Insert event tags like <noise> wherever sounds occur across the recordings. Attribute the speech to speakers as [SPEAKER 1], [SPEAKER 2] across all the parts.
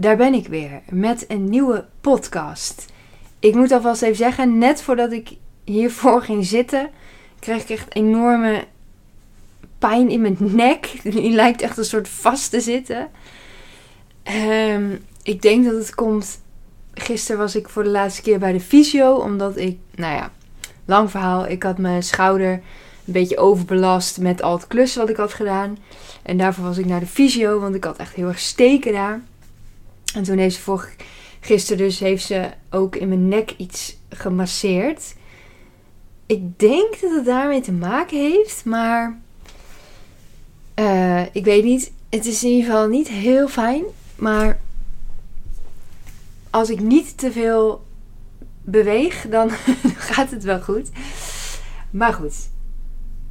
[SPEAKER 1] daar ben ik weer met een nieuwe podcast. Ik moet alvast even zeggen, net voordat ik hiervoor <laughs> ging zitten, kreeg ik echt enorme pijn in mijn nek. Die lijkt echt een soort vast te zitten. Um, ik denk dat het komt. Gisteren was ik voor de laatste keer bij de fysio, omdat ik, nou ja, lang verhaal. Ik had mijn schouder een beetje overbelast met al het klussen wat ik had gedaan. En daarvoor was ik naar de fysio, want ik had echt heel erg steken daar. En toen heeft ze gisteren dus heeft ze ook in mijn nek iets gemasseerd. Ik denk dat het daarmee te maken heeft, maar uh, ik weet niet. Het is in ieder geval niet heel fijn, maar als ik niet te veel beweeg, dan <laughs> gaat het wel goed. Maar goed,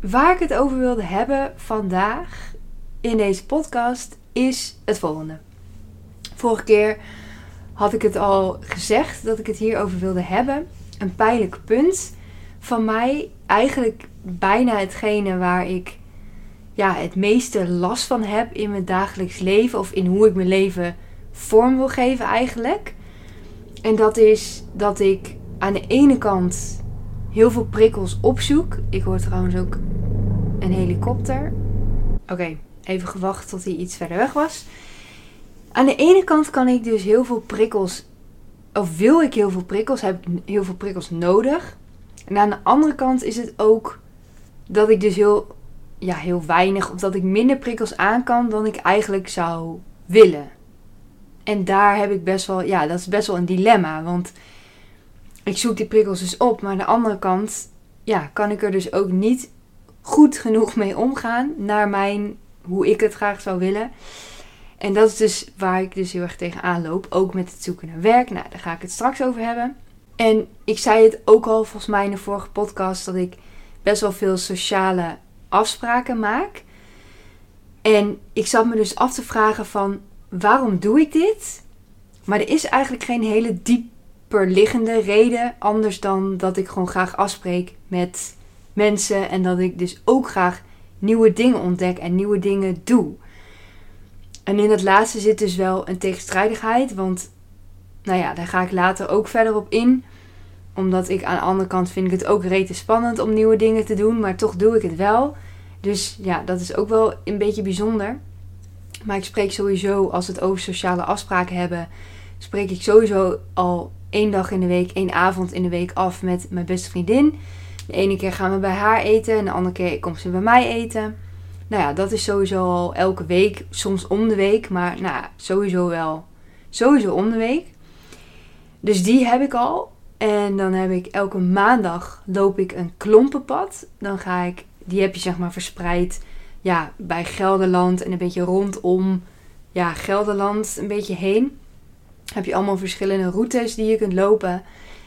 [SPEAKER 1] waar ik het over wilde hebben vandaag in deze podcast is het volgende. Vorige keer had ik het al gezegd dat ik het hierover wilde hebben. Een pijnlijk punt van mij. Eigenlijk bijna hetgene waar ik ja, het meeste last van heb in mijn dagelijks leven. Of in hoe ik mijn leven vorm wil geven eigenlijk. En dat is dat ik aan de ene kant heel veel prikkels opzoek. Ik hoor trouwens ook een helikopter. Oké, even gewacht tot hij iets verder weg was. Aan de ene kant kan ik dus heel veel prikkels, of wil ik heel veel prikkels, heb heel veel prikkels nodig. En aan de andere kant is het ook dat ik dus heel, ja, heel weinig, of dat ik minder prikkels aan kan dan ik eigenlijk zou willen. En daar heb ik best wel, ja, dat is best wel een dilemma. Want ik zoek die prikkels dus op, maar aan de andere kant, ja, kan ik er dus ook niet goed genoeg mee omgaan naar mijn, hoe ik het graag zou willen. En dat is dus waar ik dus heel erg tegenaan loop. Ook met het zoeken naar werk. Nou, daar ga ik het straks over hebben. En ik zei het ook al volgens mij in de vorige podcast dat ik best wel veel sociale afspraken maak. En ik zat me dus af te vragen van waarom doe ik dit? Maar er is eigenlijk geen hele dieper liggende reden. Anders dan dat ik gewoon graag afspreek met mensen. En dat ik dus ook graag nieuwe dingen ontdek en nieuwe dingen doe. En in het laatste zit dus wel een tegenstrijdigheid. Want, nou ja, daar ga ik later ook verder op in. Omdat ik aan de andere kant vind ik het ook rete spannend om nieuwe dingen te doen. Maar toch doe ik het wel. Dus ja, dat is ook wel een beetje bijzonder. Maar ik spreek sowieso, als we het over sociale afspraken hebben, spreek ik sowieso al één dag in de week, één avond in de week af met mijn beste vriendin. De ene keer gaan we bij haar eten en de andere keer komt ze bij mij eten. Nou ja, dat is sowieso al elke week, soms om de week, maar nou, sowieso wel, sowieso om de week. Dus die heb ik al. En dan heb ik elke maandag loop ik een klompenpad. Dan ga ik, die heb je zeg maar verspreid ja, bij Gelderland en een beetje rondom ja, Gelderland een beetje heen. Heb je allemaal verschillende routes die je kunt lopen.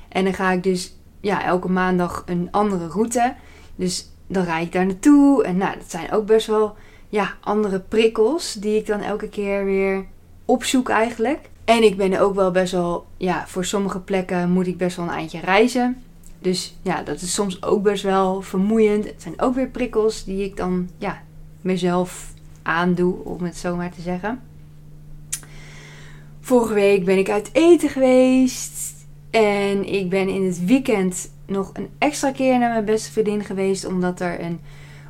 [SPEAKER 1] En dan ga ik dus ja, elke maandag een andere route. Dus dan rijd ik daar naartoe. En nou, dat zijn ook best wel ja, andere prikkels die ik dan elke keer weer opzoek eigenlijk. En ik ben ook wel best wel, ja, voor sommige plekken moet ik best wel een eindje reizen. Dus ja, dat is soms ook best wel vermoeiend. Het zijn ook weer prikkels die ik dan, ja, mezelf aandoe, om het zo maar te zeggen. Vorige week ben ik uit eten geweest. En ik ben in het weekend nog een extra keer naar mijn beste vriendin geweest. Omdat er een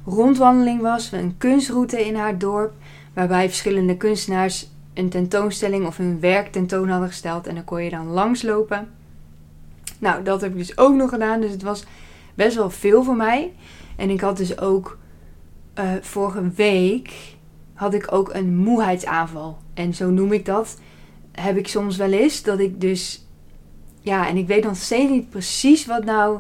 [SPEAKER 1] rondwandeling was. Een kunstroute in haar dorp. Waarbij verschillende kunstenaars een tentoonstelling of hun werk tentoon hadden gesteld. En dan kon je dan langslopen. Nou, dat heb ik dus ook nog gedaan. Dus het was best wel veel voor mij. En ik had dus ook uh, vorige week had ik ook een moeheidsaanval. En zo noem ik dat. Heb ik soms wel eens dat ik dus ja, en ik weet nog steeds niet precies wat nou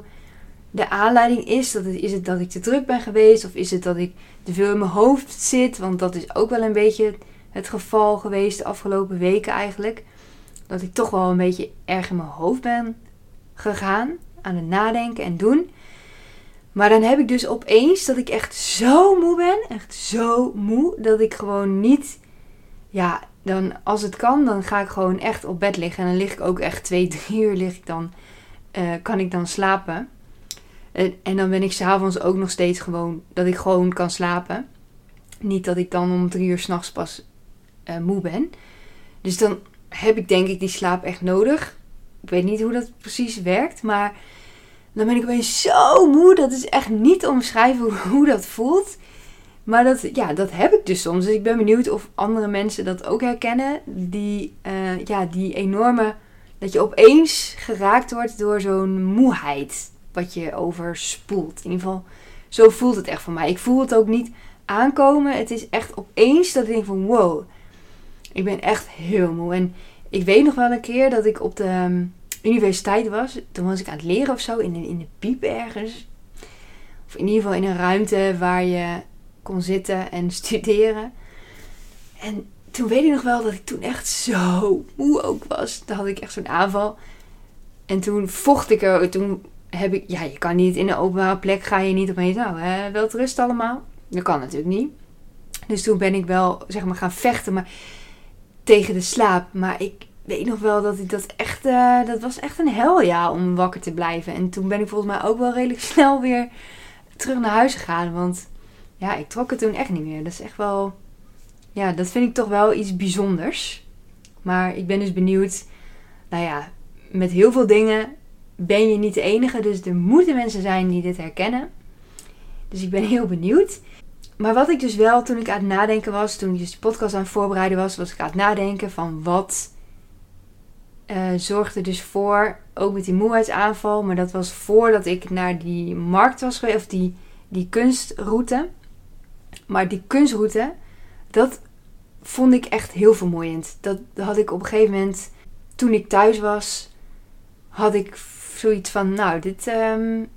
[SPEAKER 1] de aanleiding is. Dat is het dat ik te druk ben geweest? Of is het dat ik te veel in mijn hoofd zit? Want dat is ook wel een beetje het geval geweest de afgelopen weken eigenlijk. dat ik toch wel een beetje erg in mijn hoofd ben gegaan. Aan het nadenken en doen. Maar dan heb ik dus opeens dat ik echt zo moe ben. Echt zo moe. Dat ik gewoon niet. Ja, dan als het kan, dan ga ik gewoon echt op bed liggen. En dan lig ik ook echt twee, <laughs> drie uur lig ik dan, eh, kan ik dan slapen. En, dan ben ik s'avonds ook nog steeds gewoon dat ik gewoon kan slapen. Niet dat ik dan om drie uur s'nachts pas uh, moe ben. Dus dan heb ik denk ik die slaap echt nodig. Ik weet niet hoe dat precies werkt, maar dan ben ik opeens zo moe. Dat is echt niet te omschrijven <laughs> hoe dat voelt. Maar dat, ja, dat heb ik dus soms. Dus ik ben benieuwd of andere mensen dat ook herkennen. Die, uh, ja, die enorme. Dat je opeens geraakt wordt door zo'n moeheid. Wat je overspoelt. In ieder geval, zo voelt het echt voor mij. Ik voel het ook niet aankomen. Het is echt opeens dat ik denk van wow. Ik ben echt heel moe. En ik weet nog wel een keer dat ik op de ehm, universiteit was. Toen was ik aan het leren of zo. In in de piep ergens. Of in ieder geval in een ruimte waar je kon zitten en <laughs> studeren. En toen weet ik nog wel dat ik toen echt zo moe ook was. Dan had ik echt zo'n aanval. En toen vocht ik er. Toen heb ik. Ja, je kan niet in een openbare plek. Ga je niet opeens. Nou, hè, rust allemaal. Dat kan natuurlijk niet. Dus toen ben ik wel, zeg maar, gaan vechten. Maar tegen de slaap. Maar ik weet nog wel dat ik dat echt. Uh, dat was echt een hel, ja, om wakker te blijven. En toen ben ik volgens mij ook wel redelijk snel weer terug naar huis gegaan. Want ja, ik trok het toen echt niet meer. Dat is echt wel. Ja, dat vind ik toch wel iets bijzonders. Maar ik ben dus benieuwd. Nou ja, met heel veel dingen ben je niet de enige. Dus er moeten mensen zijn die dit herkennen. Dus ik ben <laughs> heel benieuwd. Maar wat ik dus wel toen ik aan het nadenken was, toen ik dus de podcast aan het voorbereiden was, was ik aan het nadenken van wat uh, zorgde dus voor, ook met die moeheidsaanval, maar dat was voordat ik naar die markt was geweest, of die, die kunstroute. Maar die kunstroute, dat vond ik echt heel vermoeiend. Dat had ik op een gegeven moment, toen ik thuis was, had ik zoiets van, nou, dit um,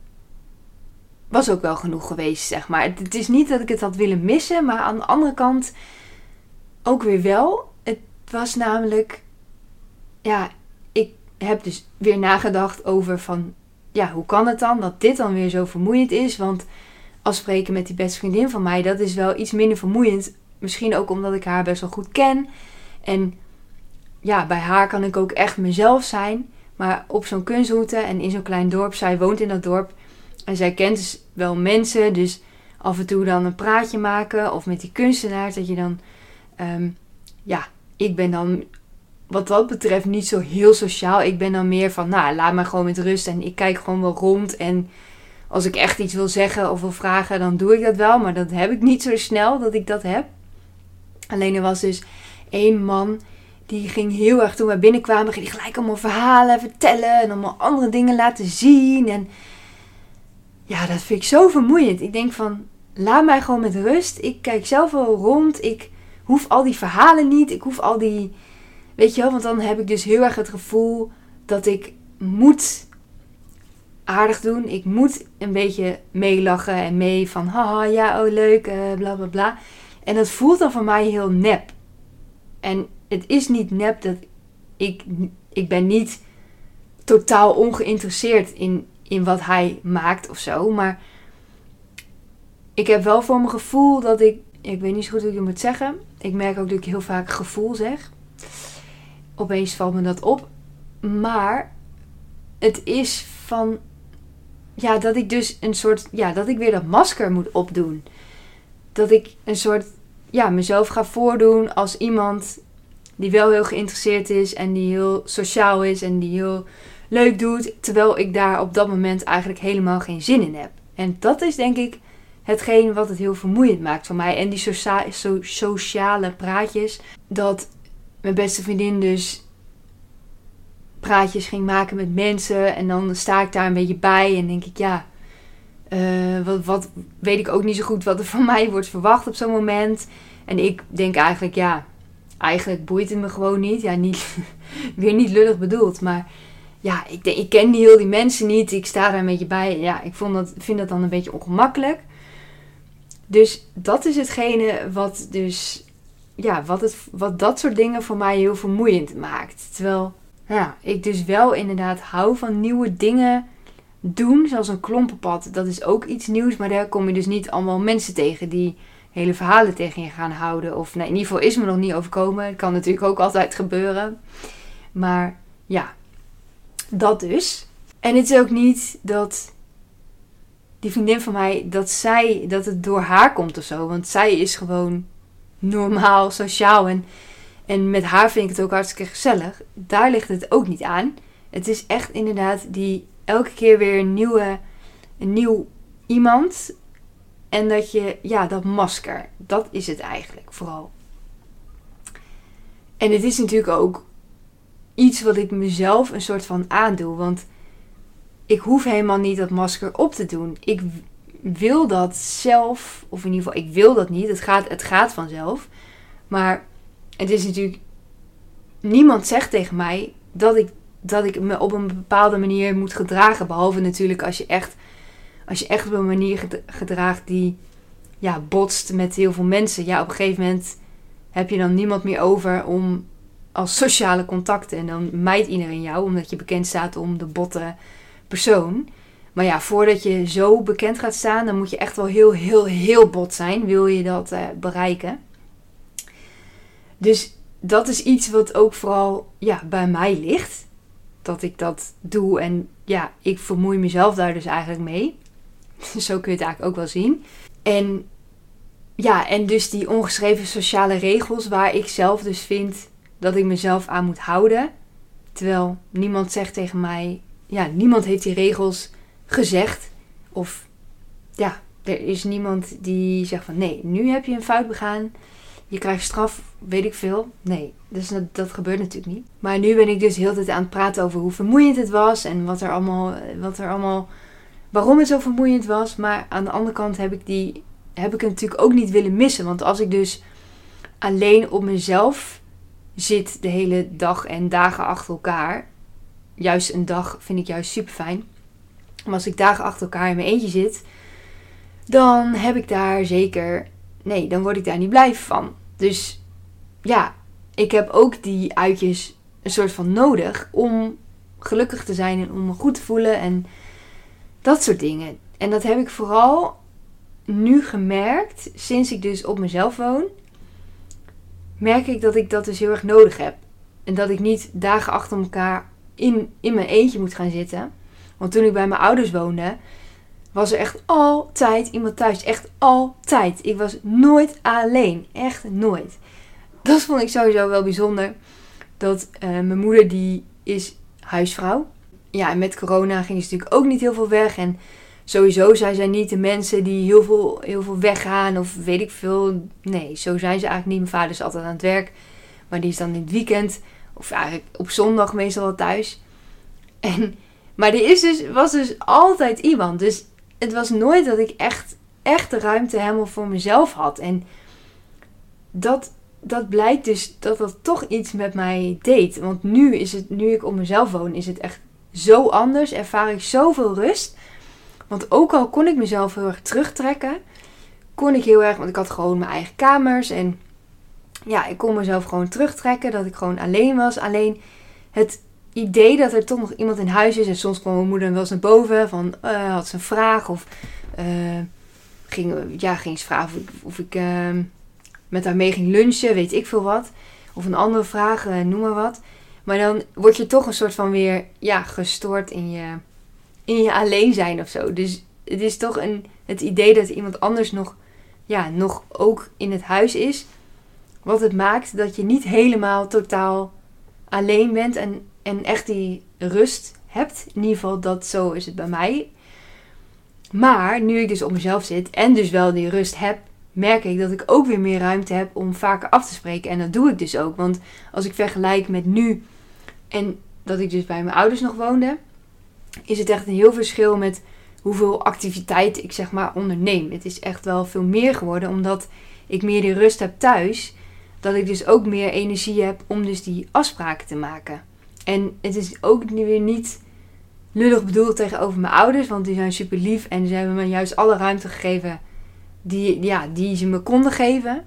[SPEAKER 1] was ook wel genoeg geweest, zeg maar. Het is niet dat ik het had willen missen, maar aan de andere kant ook weer wel. Het was namelijk, ja, ik heb dus weer nagedacht over van, ja, hoe kan het dan dat dit dan weer zo vermoeiend is? Want afspreken met die beste vriendin van mij, dat is wel iets minder vermoeiend. Misschien ook omdat ik haar best wel goed ken. En ja, bij haar kan ik ook echt mezelf zijn. Maar op zo'n kunstroute en in zo'n klein dorp, zij woont in dat dorp. En zij kent dus wel mensen. Dus af en toe dan een praatje maken. Of met die kunstenaars. Dat je dan. Ehm, ja, ik ben dan wat dat betreft niet zo heel sociaal. Ik ben dan meer van, nou, laat me gewoon met rust. En ik kijk gewoon wel rond. En als ik echt iets wil zeggen of wil vragen, dan doe ik dat wel. Maar dat heb ik niet zo snel dat ik dat heb. Alleen er was dus één man die ging heel erg toen wij binnenkwamen, ging hij gelijk allemaal verhalen vertellen en allemaal andere dingen laten zien. En ja, dat vind ik zo vermoeiend. Ik denk van, laat mij gewoon met rust. Ik kijk zelf wel rond. Ik hoef al die verhalen niet. Ik hoef al die, weet je wel, want dan heb ik dus heel erg het gevoel dat ik moet aardig doen. Ik moet een beetje meelachen en mee van haha, ja, oh leuk, uh, bla bla bla. En dat voelt dan voor mij heel nep. En het is niet nep dat ik, ik ben niet totaal ongeïnteresseerd in, in wat hij maakt of zo. Maar ik heb wel voor mijn gevoel dat ik, ik weet niet zo goed hoe ik het moet zeggen. Ik merk ook dat ik heel vaak gevoel zeg. Opeens valt me dat op. Maar het is van ja, dat ik dus een soort, ja, dat ik weer dat masker moet opdoen. Dat ik een soort, ja, mezelf ga voordoen als iemand die wel heel geïnteresseerd is en die heel sociaal is en die heel leuk doet, terwijl ik daar op dat moment eigenlijk helemaal geen zin in heb. En dat is denk ik hetgeen wat het heel vermoeiend maakt voor mij. En die sociale praatjes, dat mijn beste vriendin dus praatjes ging maken met mensen. En dan sta ik daar een beetje bij en denk ik, ja, uh, wat, wat weet ik ook niet zo goed wat er van <laughs> mij wordt verwacht op zo'n moment. En ik denk eigenlijk, ja, eigenlijk boeit het me gewoon niet. Ja, niet, <laughs> weer niet lullig bedoeld, maar ja, ik, denk, ik ken die heel die mensen niet. Ik sta daar een beetje bij. Ja, ik vond dat, vind dat dan een beetje ongemakkelijk. Dus dat is hetgene wat dus, ja, wat, het, wat dat soort dingen voor mij heel vermoeiend maakt. Terwijl ja, ik dus wel inderdaad hou van nieuwe dingen doen. Zoals een klompenpad. Dat is ook iets nieuws. Maar daar kom je dus niet allemaal mensen tegen die hele verhalen tegen je gaan houden. Of nee, in ieder geval is me nog niet overkomen. Het kan natuurlijk ook altijd gebeuren. Maar ja, dat dus. En het is ook niet dat die vriendin van mij, dat zij, dat het door haar komt of zo. Want zij is gewoon normaal, sociaal. En, en met haar vind ik het ook hartstikke gezellig. Daar ligt het ook niet aan. Het is echt inderdaad die elke keer weer een nieuwe, een nieuw iemand. En dat je, ja, dat masker, dat is het eigenlijk vooral. En het is natuurlijk ook iets wat ik mezelf een soort van aandoe. Want ik hoef helemaal niet dat masker op te doen. Ik wil dat zelf, of in ieder geval, ik wil dat niet. Het gaat, het gaat vanzelf. Maar het is natuurlijk. Niemand zegt tegen mij dat ik, dat ik me op een bepaalde manier moet gedragen. Behalve natuurlijk als je echt, als je echt op een manier gedraagt die ja, botst met heel veel mensen. Ja, op een gegeven moment heb je dan niemand meer over om als sociale contacten. En dan mijt iedereen jou, omdat je bekend staat om de botte persoon. Maar ja, voordat je zo bekend gaat staan, dan moet je echt wel heel, heel, heel bot zijn. Wil je dat uh, bereiken? Dus dat is iets wat ook vooral ja, bij mij ligt. Dat ik dat doe. En ja, ik vermoei mezelf daar dus eigenlijk mee. <laughs> zo kun je het eigenlijk ook wel zien. En ja, en dus die ongeschreven sociale regels waar ik zelf dus vind dat ik mezelf aan moet houden. Terwijl niemand zegt tegen mij, ja, niemand heeft die regels gezegd. Of ja, er is niemand die zegt van nee, nu heb je een fout begaan. Je krijgt straf, weet ik veel. Nee, dus dat, gebeurt natuurlijk niet. Maar nu ben ik dus heel de tijd aan het praten over hoe vermoeiend het was. En wat er allemaal, wat er allemaal, waarom het zo vermoeiend was. Maar aan de andere kant heb ik, die, heb ik het natuurlijk ook niet willen missen. Want als ik dus alleen op mezelf zit de hele dag en dagen achter elkaar. Juist een dag vind ik juist super fijn. Maar als ik dagen achter elkaar in mijn eentje zit, dan heb ik daar zeker. Nee, dan word ik daar niet blij van. Dus ja, ik heb ook die uitjes een soort van nodig om gelukkig te zijn en om me goed te voelen en dat soort dingen. En dat heb ik vooral nu gemerkt sinds ik dus op mezelf woon merk ik dat ik dat dus heel erg nodig heb. En dat ik niet dagen achter elkaar in, in mijn eentje moet gaan zitten. Want toen ik bij mijn ouders woonde, was er echt altijd iemand thuis. Echt altijd. Ik was nooit alleen. Echt nooit. Dat vond ik sowieso wel bijzonder. Dat uh, mijn moeder, die is huisvrouw. Ja, en met corona ging ze natuurlijk ook niet heel veel weg. En sowieso zijn zij niet de mensen die heel veel, heel veel weggaan of weet ik veel. Nee, zo zijn ze eigenlijk niet. Mijn vader is altijd aan het werk, maar die is dan in het weekend of eigenlijk op zondag meestal wel thuis. En, maar er is dus, was dus altijd iemand. Dus het was nooit dat ik echt, echt de ruimte helemaal voor mezelf had. En dat, dat blijkt dus dat dat toch iets met mij deed. Want nu is het, nu ik op mezelf woon, is het echt zo anders. Ervaar ik zoveel rust. Want ook al kon ik mezelf heel erg terugtrekken, kon ik heel erg, want ik had gewoon mijn eigen kamers en ja, ik kon mezelf gewoon terugtrekken, dat ik gewoon alleen was. Alleen het idee dat er toch nog iemand in huis is en soms kwam mijn moeder wel eens naar boven van uh, had ze een vraag of uh, ging, ja, ging ze vragen of ik, of ik uh, met haar mee ging lunchen, weet ik veel wat. Of een andere vraag, noem maar wat. Maar dan word je toch een soort van weer ja, gestoord in je in je alleen zijn of zo. Dus het is toch een, het idee dat iemand anders nog, ja, nog ook in het huis is. Wat het maakt dat je niet helemaal totaal alleen bent en, en echt die rust hebt. In ieder geval, dat zo is het bij mij. Maar nu ik dus op mezelf zit en dus wel die rust heb, merk ik dat ik ook weer meer ruimte heb om vaker af te spreken. En dat doe ik dus ook. Want als ik vergelijk met nu en dat ik dus bij mijn ouders nog woonde, is het echt een heel verschil met hoeveel activiteit ik zeg maar onderneem. Het is echt wel veel meer geworden omdat ik meer die rust heb thuis. Dat ik dus ook meer energie heb om dus die afspraken te maken. En het is ook weer niet lullig bedoeld tegenover mijn ouders. Want die zijn super lief. En ze hebben me juist alle ruimte gegeven die, ja, die ze me konden geven.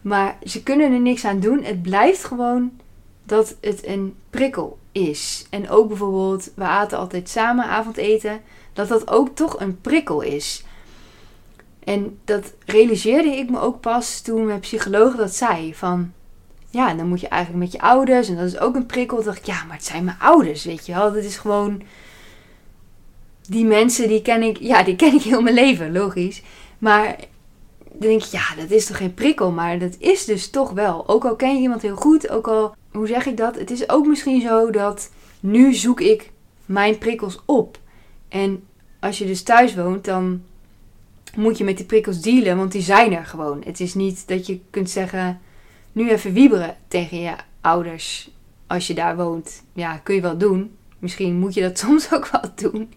[SPEAKER 1] Maar ze kunnen er niks aan doen. Het blijft gewoon dat het een prikkel is. En ook bijvoorbeeld, we aten altijd samen avondeten, dat dat ook toch een prikkel is. En dat realiseerde ik me ook pas toen mijn psycholoog dat zei. Van ja, dan moet je eigenlijk met je ouders. En dat is ook een prikkel. Toen ik, ja, maar het zijn mijn ouders, weet je wel. Dat is gewoon... Die mensen, die ken ik... Ja, die ken ik heel mijn leven, logisch. Maar dan denk ik, ja, dat is toch geen prikkel. Maar dat is dus toch wel. Ook al ken je iemand heel goed, ook al... Hoe zeg ik dat? Het is ook misschien zo dat... Nu zoek ik mijn prikkels op. En als je dus thuis woont, dan moet je met die prikkels dealen, want die zijn er gewoon. Het is niet dat je kunt zeggen, nu even wieberen tegen je ouders als je daar woont. Ja, kun je wel doen. Misschien moet je dat <laughs> soms ook wel doen.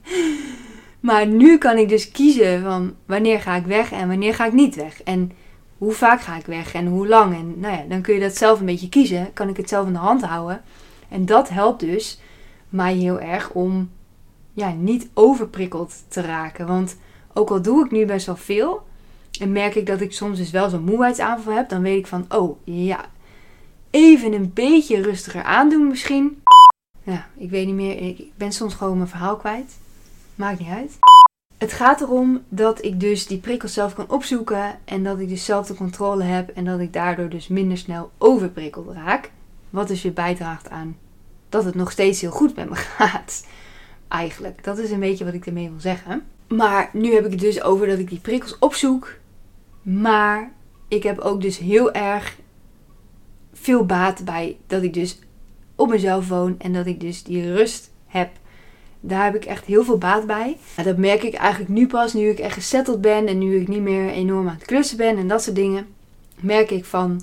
[SPEAKER 1] Maar nu kan ik dus kiezen van wanneer ga ik weg en wanneer ga ik niet weg. En hoe vaak ga ik weg en hoe lang. En nou ja, dan kun je dat zelf een beetje kiezen. Kan ik het zelf in de hand houden. En dat helpt dus mij heel erg om ja, niet overprikkeld te raken. Want ook al doe ik nu best wel veel en merk ik dat ik soms dus wel zo'n moeheidsaanval heb, dan weet ik van, oh ja, even een beetje rustiger aandoen misschien. Ja, ik weet niet meer, ik ben soms gewoon mijn verhaal kwijt. Maakt niet uit. Het gaat erom dat ik dus die prikkels zelf kan opzoeken en dat ik dus zelf de controle heb en dat ik daardoor dus minder snel overprikkeld raak. Wat dus weer bijdraagt aan dat het nog steeds heel goed met me <laughs> gaat. Eigenlijk, dat is een beetje wat ik ermee wil zeggen. Maar nu heb ik het dus over dat ik die prikkels opzoek. Maar ik heb ook dus heel erg veel baat bij dat ik dus op mezelf woon en dat ik dus die rust heb. Daar heb ik echt heel veel baat bij. dat merk ik eigenlijk nu pas, nu ik echt gesetteld ben en nu ik niet meer enorm aan het klussen ben en dat soort dingen. Merk ik van,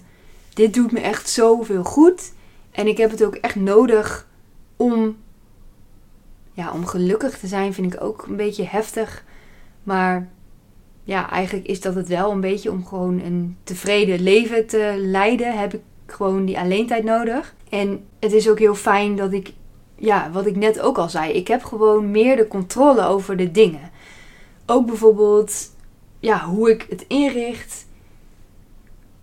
[SPEAKER 1] dit doet me echt zoveel goed. En ik heb het ook echt nodig om ja, om gelukkig te zijn vind ik ook een beetje heftig. Maar ja, eigenlijk is dat het wel een beetje om gewoon een tevreden leven te leiden. Heb ik gewoon die alleentijd nodig. En het is ook heel fijn dat ik, ja, wat ik net ook al zei, ik heb gewoon meer de controle over de dingen. Ook bijvoorbeeld, ja, hoe ik het inricht.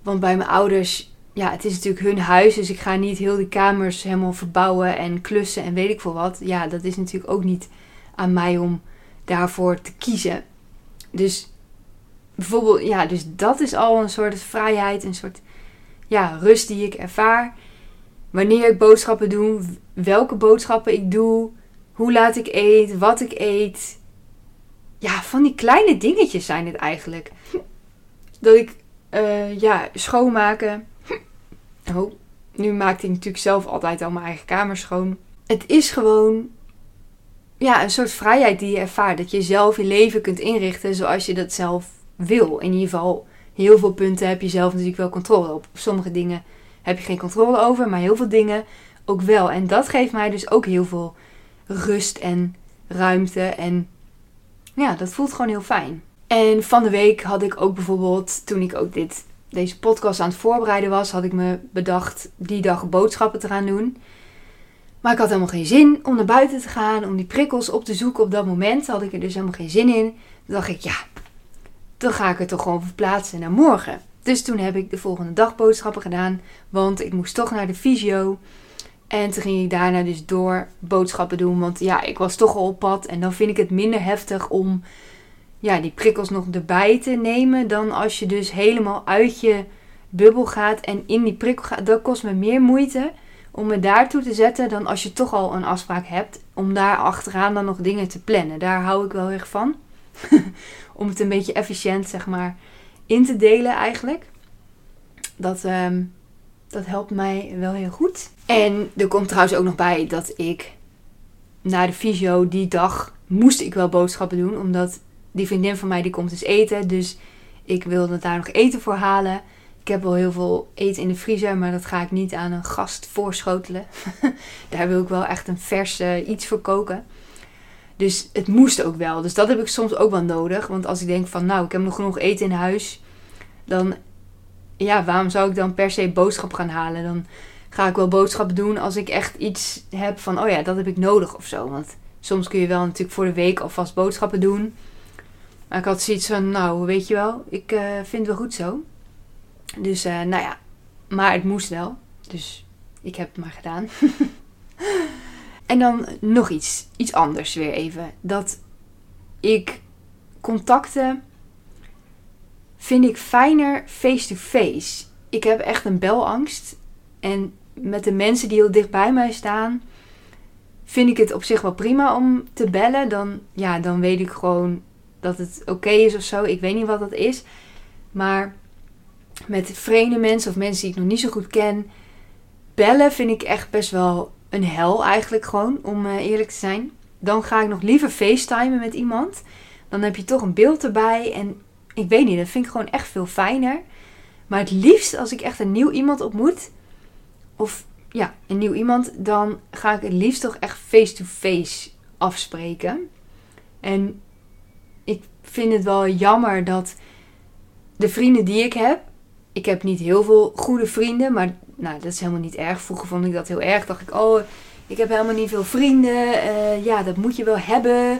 [SPEAKER 1] Want bij mijn ouders ja, het is natuurlijk hun huis, dus ik ga niet heel die kamers helemaal verbouwen en klussen en weet ik veel wat. Ja, dat is natuurlijk ook niet aan mij om daarvoor te kiezen. Dus bijvoorbeeld, ja, dus dat is al een soort vrijheid, een soort ja, rust die ik ervaar. Wanneer ik boodschappen doe, welke boodschappen ik doe, hoe laat ik eet, wat ik eet. Ja, van die kleine dingetjes zijn het eigenlijk. Dat ik, uh, ja, schoonmaken Oh, nu maakt hij natuurlijk zelf altijd al mijn eigen kamer schoon. Het is gewoon ja, een soort vrijheid die je ervaart. Dat je zelf je leven kunt inrichten zoals je dat zelf wil. In ieder geval, heel veel punten heb je zelf natuurlijk wel controle op. Sommige dingen heb je geen controle over, maar heel veel dingen ook wel. En dat geeft mij dus ook heel veel rust en ruimte. En ja, dat voelt gewoon heel fijn. En van de week had ik ook bijvoorbeeld, toen ik ook dit deze podcast aan het voorbereiden was, had ik me bedacht die dag boodschappen te gaan doen. Maar ik had helemaal geen zin om naar buiten te gaan, om die prikkels op te zoeken op dat moment. Had ik er dus helemaal geen zin in. Toen dacht ik, ja, dan ga ik het toch gewoon verplaatsen naar morgen. Dus toen heb ik de volgende dag boodschappen gedaan, want ik moest toch naar de fysio. En toen ging ik daarna dus door boodschappen doen, want ja, ik was toch al op pad. En dan vind ik het minder heftig om ja, die prikkels nog erbij te nemen dan als je dus helemaal uit je bubbel gaat en in die prikkel gaat. Dat kost me meer moeite om me daartoe te zetten dan als je toch al een afspraak hebt. Om daar achteraan dan nog dingen te plannen. Daar hou ik wel erg van. <laughs> om het een beetje efficiënt, zeg maar, in te delen eigenlijk. Dat, ehm, dat helpt mij wel heel goed. En er komt trouwens ook nog bij dat ik na de fysio die dag moest ik wel boodschappen doen. Omdat die vriendin van mij die komt dus eten. Dus ik wilde daar nog eten voor halen. Ik heb wel heel veel eten in de vriezer, maar dat ga ik niet aan een gast voorschotelen. <laughs> daar wil ik wel echt een vers iets voor koken. Dus het moest ook wel. Dus dat heb ik soms ook wel nodig. Want als ik denk van nou, ik heb nog genoeg eten in huis. Dan ja, waarom zou ik dan per se boodschap gaan halen? Dan ga ik wel boodschappen doen als ik echt iets heb van oh ja, dat heb ik nodig of zo. Want soms kun je wel natuurlijk voor de week alvast boodschappen doen. Maar ik had zoiets van, nou, weet je wel, ik uh, vind het wel goed zo. Dus, uh, nou ja, maar het moest wel. Dus ik heb het maar gedaan. <laughs> en dan nog iets, iets anders weer even. Dat ik contacten vind ik fijner face-to-face. Ik heb echt een belangst. En met de mensen die heel dicht bij mij staan, vind ik het op zich wel prima om te bellen. Dan, ja, dan weet ik gewoon dat het oké is of zo. Ik weet niet wat dat is. Maar met vreemde mensen of mensen die ik nog niet zo goed ken, bellen vind ik echt best wel een hel eigenlijk gewoon, om eh, eerlijk te zijn. Dan ga ik nog liever facetimen met iemand. Dan heb je toch een beeld erbij. En ik weet niet, dat vind ik gewoon echt veel fijner. Maar het liefst als ik echt een nieuw iemand ontmoet, of ja, een nieuw iemand, dan ga ik het liefst toch echt face-to-face afspreken. En ik vind het wel jammer dat de vrienden die ik heb, ik heb niet heel veel goede vrienden, maar nou, dat is helemaal niet erg. Vroeger vond ik dat heel erg. Dacht ik, oh, ik heb helemaal niet veel vrienden. Uh, ja, dat moet je wel hebben.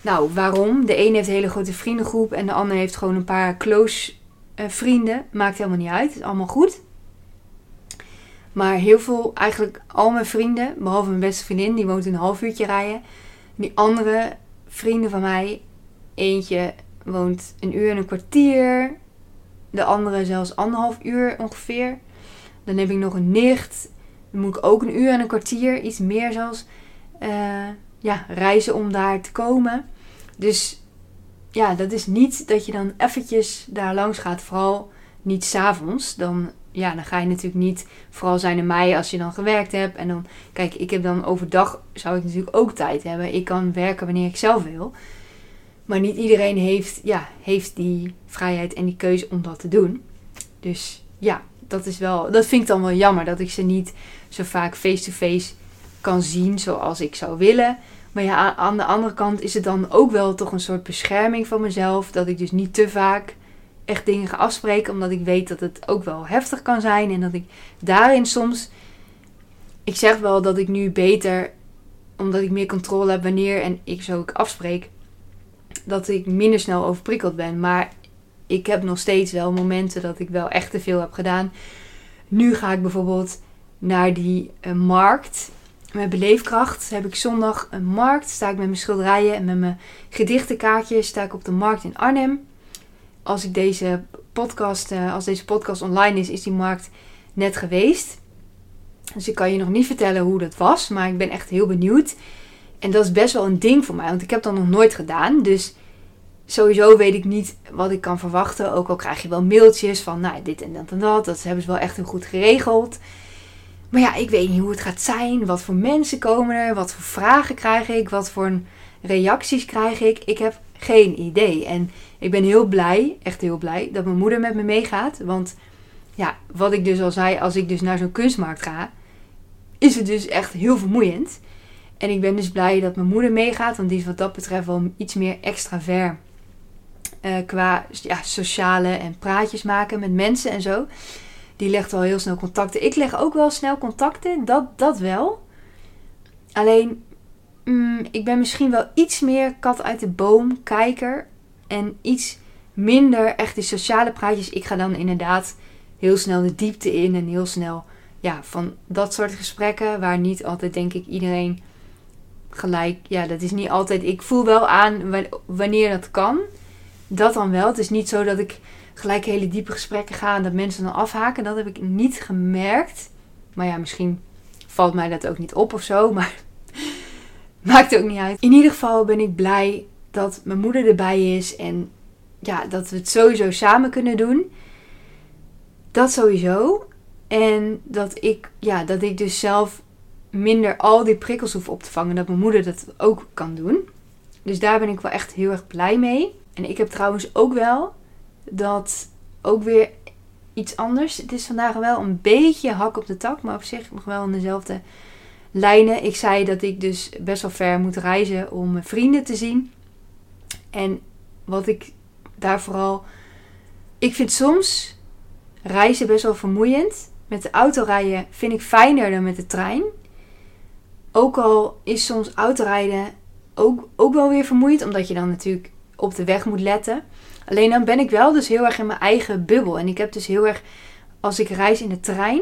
[SPEAKER 1] Nou, waarom? De een heeft een hele grote vriendengroep en de ander heeft gewoon een paar close uh, vrienden. Maakt helemaal niet uit. Is allemaal goed. Maar heel veel, eigenlijk al mijn vrienden, behalve mijn beste vriendin, die woont een half uurtje rijden. Die andere vrienden van mij, eentje woont een uur en een kwartier. De andere zelfs anderhalf uur ongeveer. Dan heb ik nog een nicht. Dan moet ik ook een uur en een kwartier, iets meer zelfs, uh, ja, reizen om daar te komen. Dus ja, dat is niet dat je dan eventjes daar langs gaat. Vooral niet s'avonds. Dan, ja, dan ga je natuurlijk niet, vooral zijn er mij als je dan gewerkt hebt. En dan, kijk, ik heb dan overdag, zou ik natuurlijk ook tijd hebben. Ik kan werken wanneer ik zelf wil. Maar niet iedereen heeft, ja, heeft die vrijheid en die keuze om dat te doen. Dus ja, dat is wel, dat vind ik dan wel jammer dat ik ze niet zo vaak face-to-face kan zien zoals ik zou willen. Maar ja, aan de andere kant is het dan ook wel toch een soort bescherming van mezelf. Dat ik dus niet te vaak echt dingen ga afspreken. Omdat ik weet dat het ook wel heftig kan zijn. En dat ik daarin soms. Ik zeg wel dat ik nu beter, omdat ik meer controle heb wanneer en ik zo ook afspreek. Dat ik minder snel overprikkeld ben. Maar ik heb nog steeds wel momenten dat ik wel echt te veel heb gedaan. Nu ga ik bijvoorbeeld naar die uh, markt. Met beleefkracht heb ik zondag een markt. Sta ik met mijn schilderijen en met mijn gedichtenkaartjes. Sta ik op de markt in Arnhem. Als ik deze podcast, uh, als deze podcast online is, is die markt net geweest. Dus ik kan je nog niet vertellen hoe dat was. Maar ik ben echt heel benieuwd. En dat is best wel een ding voor mij. Want ik heb dat nog nooit gedaan. Dus sowieso weet ik niet wat ik kan verwachten. Ook al krijg je wel mailtjes van nou, dit en dat en dat. Dat hebben ze wel echt heel goed geregeld. Maar ja, ik weet niet hoe het gaat zijn. Wat voor mensen komen er? Wat voor vragen krijg ik? Wat voor reacties krijg ik? Ik heb geen idee. En ik ben heel blij, echt heel blij, dat mijn moeder met me meegaat. Want ja, wat ik dus al zei, als ik dus naar zo'n kunstmarkt ga, is het dus echt heel vermoeiend. En ik ben dus blij dat mijn moeder meegaat, want die is wat dat betreft wel iets meer extravert uh, qua ja, sociale en praatjes maken met mensen en zo. Die legt wel heel snel contacten. Ik leg ook wel snel contacten, dat, dat wel. Alleen, mm, ik ben misschien wel iets meer kat uit de boom kijker. En iets minder echt die sociale praatjes. Ik ga dan inderdaad heel snel de diepte in en heel snel ja, van dat soort gesprekken. Waar niet altijd, denk ik, iedereen gelijk. Ja, dat is niet altijd. Ik voel wel aan wanneer dat kan dat dan wel. Het is niet zo dat ik gelijk hele diepe gesprekken ga en dat mensen dan afhaken. Dat heb ik niet gemerkt. Maar ja, misschien valt mij dat ook niet op of zo. Maar <laughs> maakt ook niet uit. In ieder geval ben ik blij dat mijn moeder erbij is. En ja, dat we het sowieso samen kunnen doen. Dat sowieso. En dat ik, ja, dat ik dus zelf minder al die prikkels hoef op te vangen. Dat mijn moeder dat ook kan doen. Dus daar ben ik wel echt heel erg blij mee. En ik heb trouwens ook wel dat ook weer iets anders. Het is vandaag wel een beetje hak op de tak, maar op zich nog wel in dezelfde lijnen. Ik zei dat ik dus best wel ver moet reizen om mijn vrienden te zien. En wat ik daar vooral. Ik vind soms reizen best wel vermoeiend. Met de auto rijden vind ik fijner dan met de trein. Ook al is soms autorijden ook, ook wel weer vermoeiend, omdat je dan natuurlijk op de weg moet letten. Alleen dan ben ik wel dus heel erg in mijn eigen bubbel. En ik heb dus heel erg, als ik reis in de trein,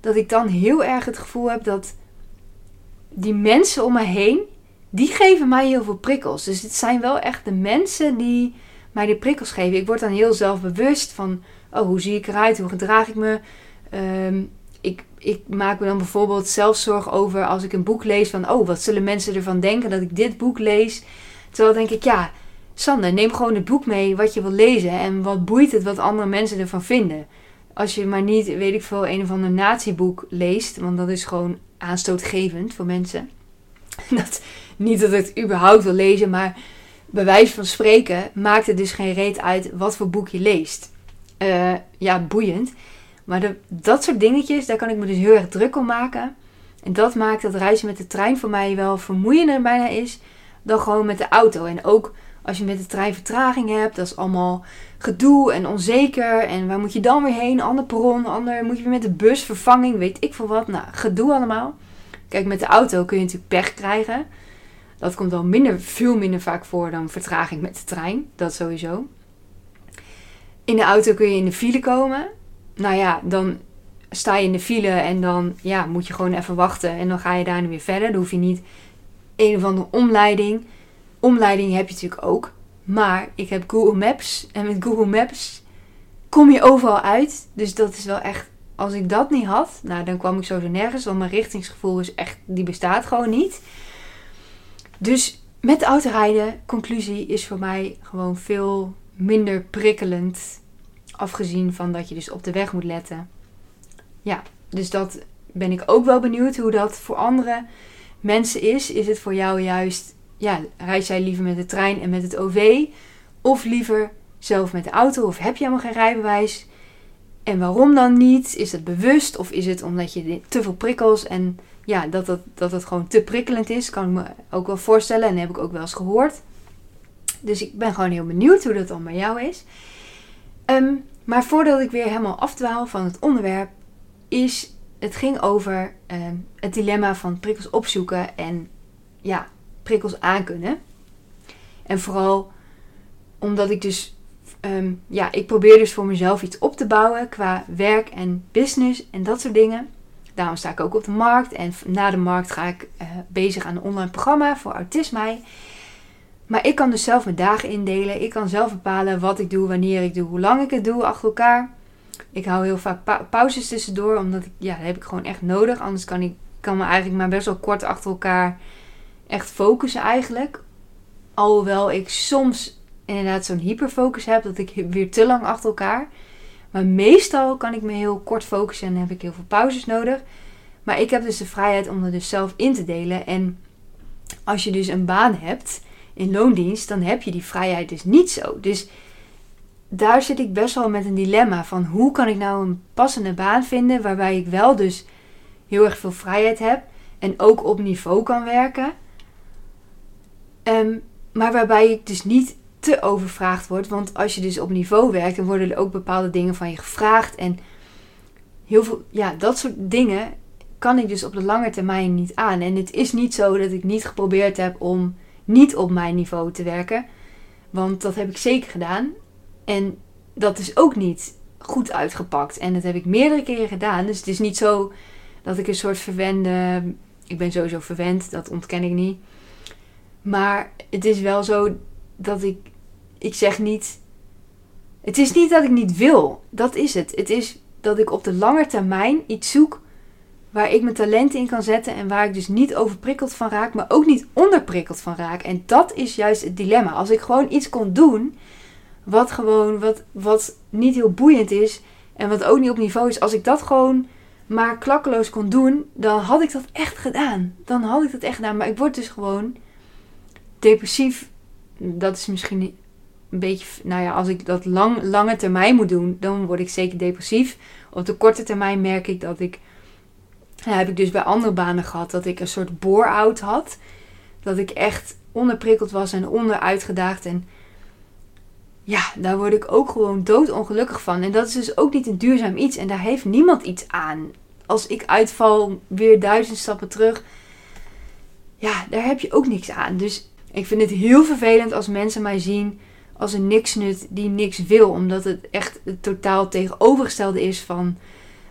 [SPEAKER 1] dat ik dan heel erg het gevoel heb dat die mensen om me heen, die geven mij heel veel prikkels. Dus het zijn wel echt de mensen die mij die prikkels geven. Ik word dan heel zelfbewust van, oh, hoe zie ik eruit? Hoe gedraag ik me? Ehm, ik, ik maak me dan bijvoorbeeld zelf zorgen over als ik een boek lees van, oh, wat zullen mensen ervan denken dat ik dit boek lees? Terwijl denk ik, ja, Sander, neem gewoon het boek mee wat je wil lezen en wat boeit het wat andere mensen ervan vinden. Als je maar niet, weet ik veel, een of ander natieboek leest, want dat is gewoon aanstootgevend voor mensen. <laughs> Dat, niet dat ik het überhaupt wil lezen, maar bij wijze van spreken maakt het dus geen reet uit wat voor boek je leest. Uh, ja, boeiend. Maar dat soort dingetjes, daar kan ik me dus heel erg druk om maken. En dat maakt dat reizen met de trein voor mij wel vermoeiender bijna is dan gewoon met de auto. En ook als je met de trein vertraging hebt, dat is allemaal gedoe en onzeker. En waar moet je dan weer heen? Ander perron, ander moet je weer met de bus, vervanging, weet ik veel wat. Nou, gedoe allemaal. Kijk, met de auto kun je natuurlijk pech krijgen. Dat komt wel minder, veel minder vaak voor dan vertraging met de trein. Dat sowieso. In de auto kun je in de file komen. Nou ja, dan sta je in de file en dan ja, moet je gewoon even wachten. En dan ga je daar weer verder. Dan hoef je niet een of andere omleiding. Omleiding heb je natuurlijk ook. Maar ik heb Google Maps. En met Google Maps kom je overal uit. Dus dat is wel echt. Als ik dat niet had, nou dan kwam ik sowieso nergens. Want mijn richtingsgevoel is echt. Die bestaat gewoon niet. Dus met autorijden, conclusie, is voor mij gewoon veel minder prikkelend. Afgezien van dat je dus op de weg moet letten. Ja, dus dat ben ik ook wel benieuwd hoe dat voor andere mensen is. Is het voor jou juist, ja, reis jij liever met de trein en met het OV? Of liever zelf met de auto? Of heb je helemaal geen rijbewijs? En waarom dan niet? Is het bewust of is het omdat je te veel prikkels en ja, dat, dat, dat het gewoon te prikkelend is? Kan ik me ook wel voorstellen en heb ik ook wel eens gehoord. Dus ik ben gewoon heel benieuwd hoe dat dan bij jou is. Ehm, maar voordat ik weer helemaal afdwaal van het onderwerp, is het ging over ehm, het dilemma van prikkels opzoeken en ja, prikkels aankunnen. En vooral omdat ik dus, ehm, ja, ik probeer dus voor mezelf iets op te bouwen qua werk en business en dat soort dingen. Daarom sta ik ook op de markt en na de markt ga ik uh, bezig aan een online programma voor autisme. Maar ik kan dus zelf mijn dagen indelen. Ik kan zelf bepalen wat ik doe, wanneer ik doe, hoe lang ik het doe achter elkaar. Ik hou heel vaak pauzes tussendoor, omdat ik, ja, dat heb ik gewoon echt nodig. Anders kan ik kan me eigenlijk maar best wel kort achter elkaar echt focussen eigenlijk. Alhoewel ik soms inderdaad zo'n hyperfocus heb, dat ik weer te lang achter elkaar. Maar meestal kan ik me heel kort focussen en heb ik heel veel pauzes nodig. Maar ik heb dus de vrijheid om er dus zelf in te delen. En als je dus een baan hebt in loondienst, dan heb je die vrijheid dus niet zo. Dus daar zit ik best wel met een dilemma van hoe kan ik nou een passende baan vinden waarbij ik wel dus heel erg veel vrijheid heb en ook op niveau kan werken. Um, maar waarbij ik dus niet te overvraagd word. Want als je dus op niveau werkt, dan worden er ook bepaalde dingen van je gevraagd. En heel veel, ja, dat soort dingen kan ik dus op de lange termijn niet aan. En het is niet zo dat ik niet geprobeerd heb om niet op mijn niveau te werken. Want dat heb ik zeker gedaan. En dat is ook niet goed uitgepakt. En dat heb ik meerdere keren gedaan. Dus het is niet zo dat ik een soort verwende. Ik ben sowieso verwend, dat ontken ik niet. Maar het is wel zo dat ik. Ik zeg niet. Het is niet dat ik niet wil. Dat is het. Het is dat ik op de lange termijn iets zoek waar ik mijn talenten in kan zetten en waar ik dus niet overprikkeld van raak, maar ook niet onderprikkeld van raak. En dat is juist het dilemma. Als ik gewoon iets kon doen wat gewoon, wat, wat niet heel boeiend is en wat ook niet op niveau is, als ik dat gewoon maar klakkeloos kon doen, dan had ik dat echt gedaan. Dan had ik dat echt gedaan. Maar ik word dus gewoon depressief. Dat is misschien een beetje, nou ja, als ik dat lang, lange termijn moet doen, dan word ik zeker depressief. Op de korte termijn merk ik dat ik, ja, heb ik dus bij andere banen gehad, dat ik een soort bore-out had. Dat ik echt onderprikkeld was en onderuitgedaagd. En ja, daar word ik ook gewoon doodongelukkig van. En dat is dus ook niet een duurzaam iets. En daar heeft niemand iets aan. Als ik uitval, weer duizend stappen terug. Ja, daar heb je ook niks aan. Dus ik vind het heel vervelend als mensen mij zien als een niksnut die niks wil. Omdat het echt het totaal tegenovergestelde is van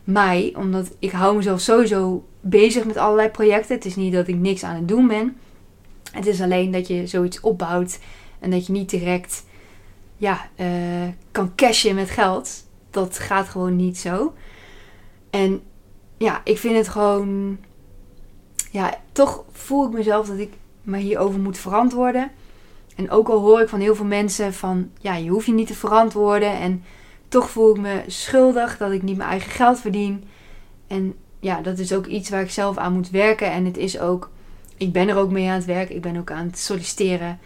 [SPEAKER 1] mij. Omdat ik hou mezelf sowieso bezig met allerlei projecten. Het is niet dat ik niks aan het doen ben. Het is alleen dat je zoiets opbouwt en dat je niet direct ja, uh, kan cashen met geld. Dat gaat gewoon niet zo. En ja, ik vind het gewoon. Ja, toch voel ik mezelf dat ik me hierover moet verantwoorden. En ook al hoor ik van heel veel mensen van ja, je hoeft je niet te verantwoorden. En toch voel ik me schuldig dat ik niet mijn eigen geld verdien. En ja, dat is ook iets waar ik zelf aan moet werken. En het is ook, ik ben er ook mee aan het werk. Ik ben ook aan het solliciteren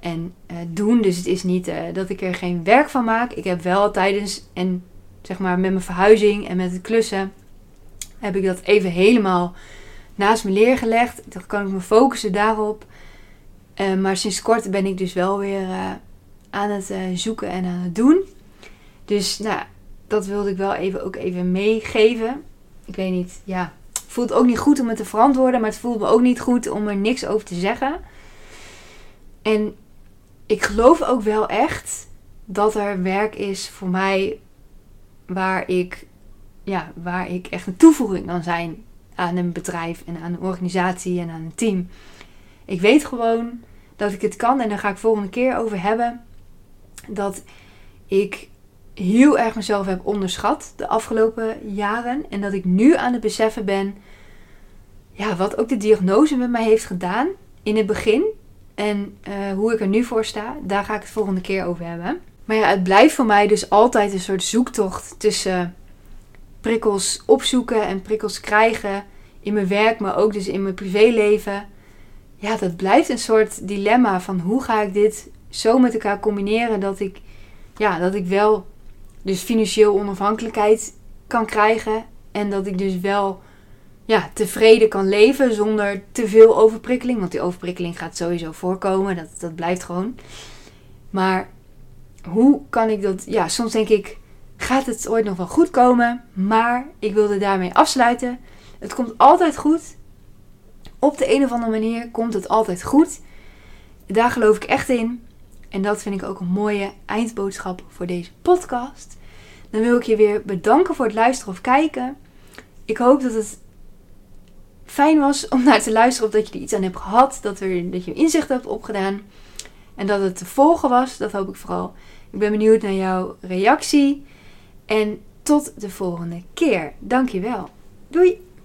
[SPEAKER 1] en uh, doen. Dus het is niet uh, dat ik er geen werk van maak. Ik heb wel tijdens en zeg maar met mijn verhuizing en met het klussen heb ik dat even helemaal naast me neergelegd. Dan kan ik me focussen daarop. Uh, maar sinds kort ben ik dus wel weer aan het zoeken en aan het doen. Dus nou, dat wilde ik wel even, ook even meegeven. Ik weet niet, ja. Voelt ook niet goed om het te verantwoorden, maar het voelt me ook niet goed om er niks over te zeggen. En ik geloof ook wel echt dat er werk is voor mij waar ik, ja, waar ik echt een toevoeging kan zijn aan een bedrijf en aan een organisatie en aan een team. Ik weet gewoon dat ik het kan en daar ga ik volgende keer over hebben. Dat ik heel erg mezelf heb onderschat de afgelopen jaren. En dat ik nu aan het beseffen ben, ja, wat ook de diagnose met mij heeft gedaan in het begin. En uh, hoe ik er nu voor sta, daar ga ik het volgende keer over hebben. Maar ja, het blijft voor mij dus altijd een soort zoektocht tussen prikkels opzoeken en prikkels krijgen in mijn werk, maar ook dus in mijn privéleven. Ja, dat blijft een soort dilemma van hoe ga ik dit zo met elkaar combineren dat ik, ja, dat ik wel dus financieel onafhankelijkheid kan krijgen. En dat ik dus wel ja, tevreden kan leven zonder te veel overprikkeling. Want die overprikkeling gaat sowieso voorkomen. Dat, dat blijft gewoon. Maar hoe kan ik dat... Ja, soms denk ik, gaat het ooit nog wel goed komen? Maar ik wilde daarmee afsluiten. Het komt altijd goed. Op de een of andere manier komt het altijd goed. Daar geloof ik echt in. En dat vind ik ook een mooie eindboodschap voor deze podcast. Dan wil ik je weer bedanken voor het luisteren of kijken. Ik hoop dat het fijn was om naar te luisteren of dat je er iets aan hebt gehad. Dat, er, dat je inzicht hebt opgedaan. En dat het te volgen was. Dat hoop ik vooral. Ik ben benieuwd naar jouw reactie. En tot de volgende keer. Dankjewel. Doei!